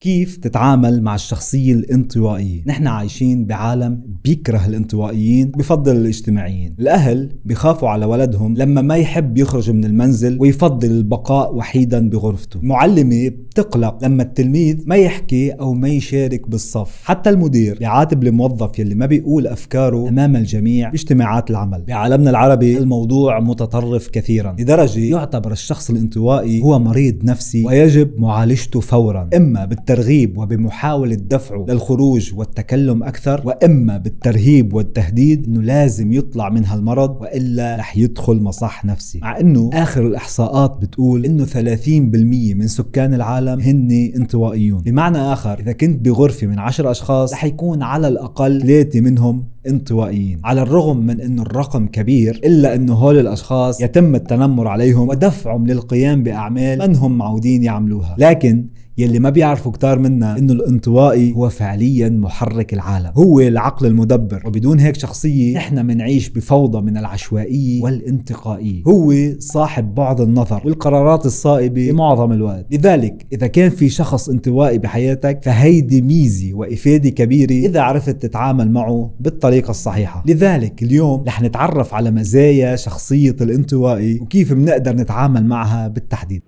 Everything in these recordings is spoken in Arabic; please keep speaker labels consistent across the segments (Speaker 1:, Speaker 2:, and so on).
Speaker 1: كيف تتعامل مع الشخصية الانطوائية؟ نحن عايشين بعالم بيكره الانطوائيين بفضل الاجتماعيين. الأهل بخافوا على ولدهم لما ما يحب يخرج من المنزل ويفضل البقاء وحيدا بغرفته. المعلمة بتقلق لما التلميذ ما يحكي أو ما يشارك بالصف. حتى المدير بيعاتب الموظف يلي ما بيقول أفكاره أمام الجميع باجتماعات العمل. بعالمنا العربي الموضوع متطرف كثيرا لدرجة يعتبر الشخص الانطوائي هو مريض نفسي ويجب معالجته فورا. إما بالترغيب وبمحاولة دفعه للخروج والتكلم أكثر وإما بالترهيب والتهديد أنه لازم يطلع من هالمرض وإلا رح يدخل مصح نفسي. مع أنه آخر الإحصاءات بتقول أنه 30% من سكان العالم هن انطوائيون. بمعنى آخر إذا كنت بغرفة من 10 أشخاص رح يكون على الأقل ثلاثة منهم انطوائيين. على الرغم من إنه الرقم كبير إلا إنه هول الأشخاص يتم التنمر عليهم ودفعهم للقيام بأعمال من هم معودين يعملوها. لكن يلي ما بيعرفوا كتار منا إنه الانطوائي هو فعليا محرك العالم. هو العقل المدبر. وبدون هيك شخصية نحن منعيش بفوضى من العشوائية والانتقائية. هو صاحب بعد النظر والقرارات الصائبة بمعظم الوقت. لذلك إذا كان في شخص انطوائي بحياتك فهيدي ميزة وإفادة كبيرة إذا عرفت تتعامل معه بالطريقة الصحيحة. لذلك اليوم رح نتعرف على مزايا شخصية الانطوائي وكيف بنقدر نتعامل معها بالتحديد.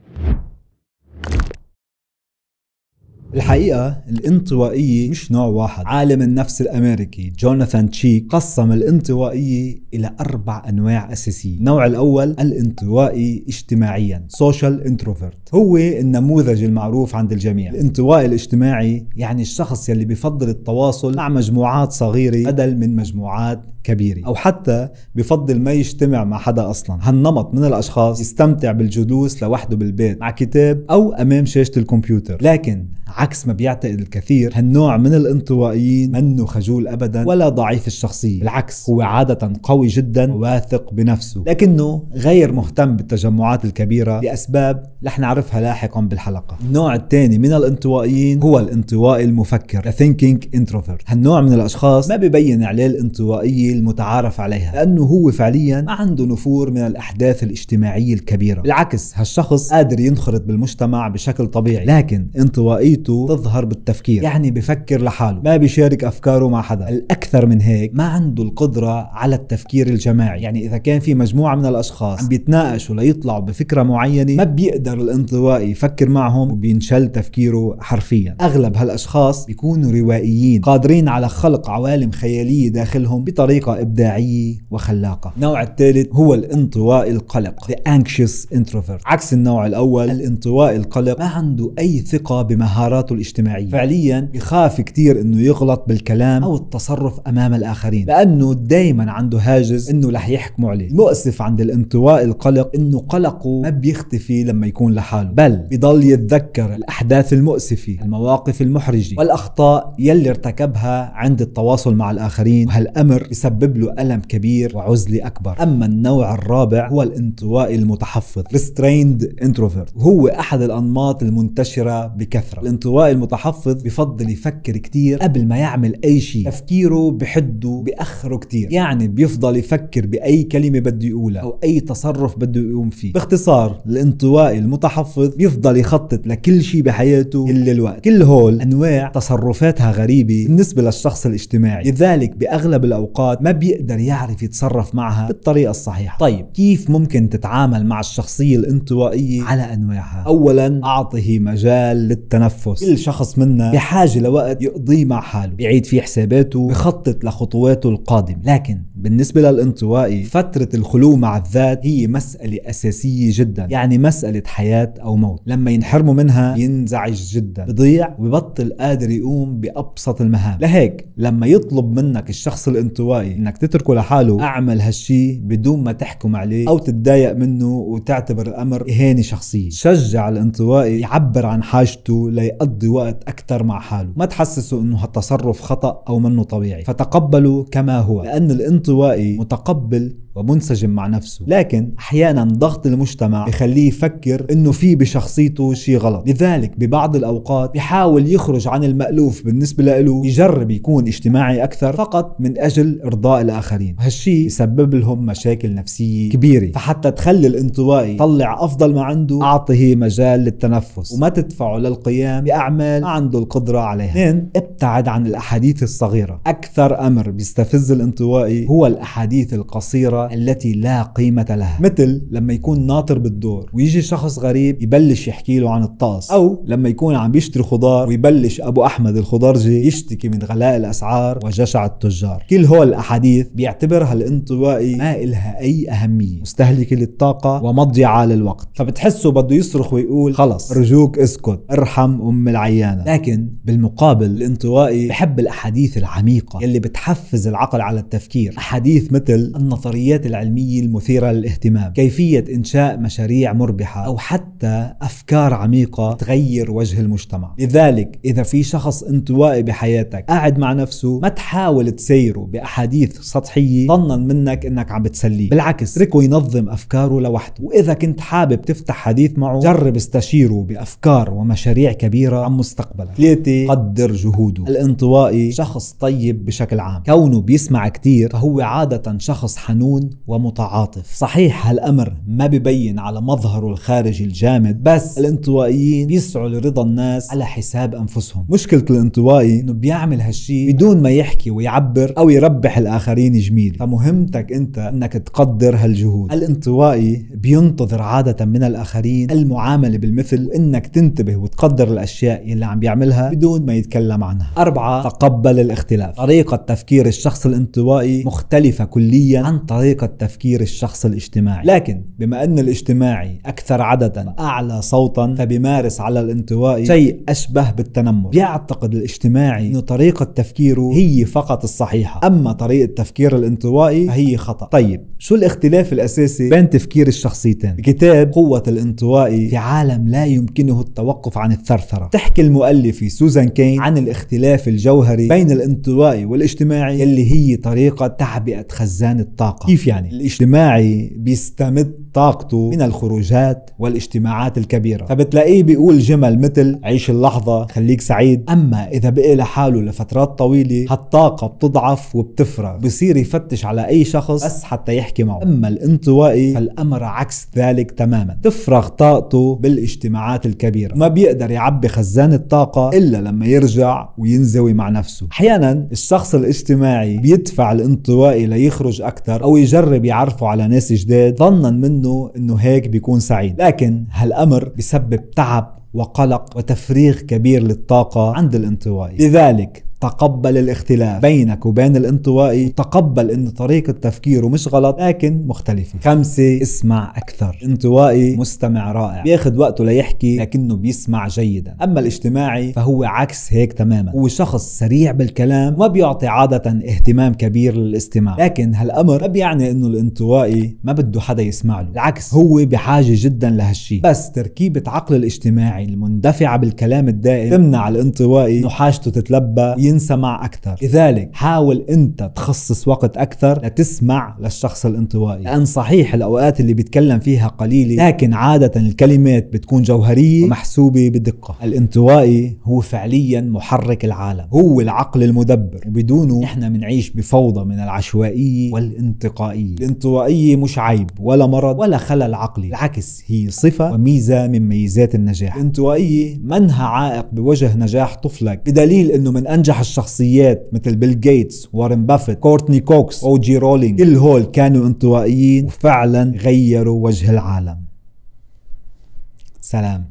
Speaker 1: الحقيقة الانطوائية مش نوع واحد. عالم النفس الأمريكي جوناثان تشيك قسم الانطوائية إلى أربع أنواع أساسية. النوع الأول الانطوائي اجتماعيا social introvert. هو النموذج المعروف عند الجميع. الانطوائي الاجتماعي يعني الشخص يلي بفضل التواصل مع مجموعات صغيرة بدل من مجموعات كبيرة. أو حتى بفضل ما يجتمع مع حدا أصلا. هالنمط من الأشخاص يستمتع بالجلوس لوحده بالبيت مع كتاب أو أمام شاشة الكمبيوتر. لكن عكس ما بيعتقد الكثير هالنوع من الانطوائيين منه خجول ابدا ولا ضعيف الشخصية. بالعكس هو عادة قوي جدا وواثق بنفسه. لكنه غير مهتم بالتجمعات الكبيرة لأسباب رح نعرفها لاحقا بالحلقة. النوع الثاني من الانطوائيين هو الانطوائي المفكر The Thinking Introvert. هالنوع من الأشخاص ما ببين عليه المتعارف عليها لأنه هو فعليا ما عنده نفور من الأحداث الاجتماعية الكبيرة. بالعكس هالشخص قادر ينخرط بالمجتمع بشكل طبيعي لكن انطوائيته تظهر بالتفكير يعني بفكر لحاله ما بيشارك أفكاره مع حدا. الأكثر من هيك ما عنده القدرة على التفكير الجماعي. يعني إذا كان في مجموعة من الأشخاص عم بيتناقشوا ليطلعوا بفكرة معينة ما بيقدر الانطوائي يفكر معهم وبينشل تفكيره حرفيا. أغلب هالأشخاص بيكونوا روائيين قادرين على خلق عوالم خيالية داخلهم بطريقة إبداعية وخلاقة. النوع الثالث هو الانطوائي القلق The anxious introvert. عكس النوع الأول الانطوائي القلق ما عنده أي ثقة بمهارات مهاراته الاجتماعية. فعليا بخاف كتير إنه يغلط بالكلام أو التصرف أمام الآخرين لأنه دايما عنده هاجس إنه رح يحكموا عليه. المؤسف عند الانطواء القلق إنه قلقه ما بيختفي لما يكون لحاله بل بضل يتذكر الأحداث المؤسفة المواقف المحرجة والأخطاء يلي ارتكبها عند التواصل مع الآخرين وهالأمر يسبب له ألم كبير وعزلة أكبر. أما النوع الرابع هو الانطوائي المتحفظ restrained introvert. وهو أحد الأنماط المنتشرة بكثرة. الانطوائي المتحفظ بفضل يفكر كتير قبل ما يعمل أي شيء. تفكيره بحده بأخره كتير. يعني بيفضل يفكر بأي كلمة بده يقولها أو أي تصرف بده يقوم فيه. باختصار الانطوائي المتحفظ بيفضل يخطط لكل شيء بحياته كل الوقت. كل هول أنواع تصرفاتها غريبة بالنسبة للشخص الاجتماعي. لذلك بأغلب الأوقات ما بيقدر يعرف يتصرف معها بالطريقة الصحيحة. طيب كيف ممكن تتعامل مع الشخصية الانطوائية؟ على أنواعها. أولا أعطه مجال للتنفس. كل شخص منا بحاجة لوقت يقضيه مع حاله. بيعيد فيه حساباته بخطط لخطواته القادمة. لكن بالنسبة للانطوائي فترة الخلو مع الذات هي مسألة أساسية جدا. يعني مسألة حياة أو موت. لما ينحرموا منها ينزعج جدا. بضيع وبطل قادر يقوم بأبسط المهام. لهيك لما يطلب منك الشخص الانطوائي إنك تتركه لحاله. أعمل هالشي بدون ما تحكم عليه أو تتضايق منه وتعتبر الأمر اهانة شخصية شجع الانطوائي يعبر عن حاجته ليقضي وقت أكثر مع حاله. ما تحسسه إنه هالتصرف خطأ أو منه طبيعي. فتقبله كما هو. لأن الانطوائي متقبل ومنسجم مع نفسه. لكن أحيانا ضغط المجتمع بخليه يفكر إنه في بشخصيته شيء غلط. لذلك ببعض الأوقات بيحاول يخرج عن المألوف بالنسبة له يجرب يكون اجتماعي أكثر فقط من أجل إرضاء الآخرين. وهالشيء يسبب لهم مشاكل نفسية كبيرة. فحتى تخلي الانطوائي يطلع أفضل ما عنده أعطه مجال للتنفس وما تدفعه للقيام بأعمال ما عنده القدرة عليها. اثنين ابتعد عن الأحاديث الصغيرة. أكثر أمر بيستفز الانطوائي هو الأحاديث القصيرة التي لا قيمة لها. مثل لما يكون ناطر بالدور ويجي شخص غريب يبلش يحكي له عن الطقس أو لما يكون عم بيشتري خضار ويبلش أبو أحمد الخضرجي يشتكي من غلاء الأسعار وجشع التجار. كل هول الأحاديث بيعتبرها الانطوائي ما إلها أي أهمية مستهلكة للطاقة ومضيعة للوقت. فبتحسه بده يصرخ ويقول خلص ارجوك اسكت ارحم أم العيانة. لكن بالمقابل الانطوائي بحب الأحاديث العميقة يلي بتحفز العقل على التفكير. أحاديث مثل النظريات العلمية المثيرة للاهتمام كيفية إنشاء مشاريع مربحة أو حتى أفكار عميقة تغير وجه المجتمع. لذلك إذا في شخص انطوائي بحياتك قاعد مع نفسه ما تحاول تسيره بأحاديث سطحية ظنا منك إنك عم بتسليه. بالعكس اتركه ينظم أفكاره لوحده. وإذا كنت حابب تفتح حديث معه جرب استشيره بأفكار ومشاريع كبيرة عن مستقبلك. ثلاثة قدر جهوده. الانطوائي شخص طيب بشكل عام. كونه بيسمع كتير فهو عادة شخص حنون ومتعاطف. صحيح هالأمر ما ببين على مظهره الخارجي الجامد بس الانطوائيين بيسعوا لرضا الناس على حساب أنفسهم. مشكلة الانطوائي إنه بيعمل هالشي بدون ما يحكي ويعبر أو يربح الآخرين جميل. فمهمتك أنت إنك تقدر هالجهود. الانطوائي بينتظر عادة من الآخرين المعاملة بالمثل إنك تنتبه وتقدر الأشياء اللي عم بيعملها بدون ما يتكلم عنها. أربعة تقبل الاختلاف. طريقة تفكير الشخص الانطوائي مختلفة كليا عن طريقة تفكير الشخص الاجتماعي. لكن بما أن الاجتماعي أكثر عددا أعلى صوتا فبيمارس على الانطوائي شيء أشبه بالتنمر. بيعتقد الاجتماعي أنه طريقة تفكيره هي فقط الصحيحة أما طريقة تفكير الانطوائي فهي خطأ. طيب شو الاختلاف الأساسي بين تفكير الشخصيتين؟ بكتاب قوة الانطوائي في عالم لا يمكنه التوقف عن الثرثرة. تحكي المؤلفة سوزان كين عن الاختلاف الجوهري بين الانطوائي والاجتماعي اللي هي طريقة تعبئة خزان الطاقة. كيف يعني؟ الاجتماعي بيستمد طاقته من الخروجات والاجتماعات الكبيرة. فبتلاقيه بيقول جمل مثل عيش اللحظة خليك سعيد أما إذا بقي لحاله لفترات طويلة هالطاقة بتضعف وبتفرغ بصير يفتش على أي شخص بس حتى يحكي معه. أما الانطوائي فالأمر عكس ذلك تماما. تفرغ طاقته بالاجتماعات الكبيرة. ما بيقدر يعبي خزان الطاقة إلا لما يرجع وينزوي مع نفسه. أحيانا الشخص الاجتماعي بيدفع الانطوائي ليخرج أكثر أو يجرب يعرفه على ناس جداد. ظنا منه إنه هيك بيكون سعيد. لكن هالأمر بسبب تعب وقلق وتفريغ كبير للطاقة عند الانطوائي. لذلك تقبل الاختلاف بينك وبين الانطوائي تقبل إن طريقة تفكيره مش غلط لكن مختلفة. خمسة اسمع أكثر. انطوائي مستمع رائع. بياخد وقته ليحكي لكنه بيسمع جيدا. أما الاجتماعي فهو عكس هيك تماما. هو شخص سريع بالكلام وما بيعطي عادة اهتمام كبير للاستماع. لكن هالأمر ما بيعني إنه الانطوائي ما بده حدا يسمع له. بالعكس هو بحاجة جدا لهالشي. بس تركيبة عقل الاجتماعي المندفعة بالكلام الدائم تمنع الانطوائي إنه حاجته تتلبى ينسى مع أكثر. لذلك حاول أنت تخصص وقت أكثر لتسمع للشخص الانطوائي. لأن صحيح الأوقات اللي بيتكلم فيها قليلة لكن عادة الكلمات بتكون جوهرية ومحسوبة بدقة. الانطوائي هو فعليا محرك العالم. هو العقل المدبر وبدونه إحنا بنعيش بفوضى من العشوائية والانتقائية. الانطوائية مش عيب ولا مرض ولا خلل عقلي بالعكس هي صفة وميزة من ميزات النجاح. الانطوائية منها عائق بوجه نجاح طفلك بدليل إنه من أنجح الشخصيات مثل بيل جيتس وارن بافيت كورتني كوكس أو جي رولينج كل هول كانوا انطوائيين وفعلا غيروا وجه العالم. سلام.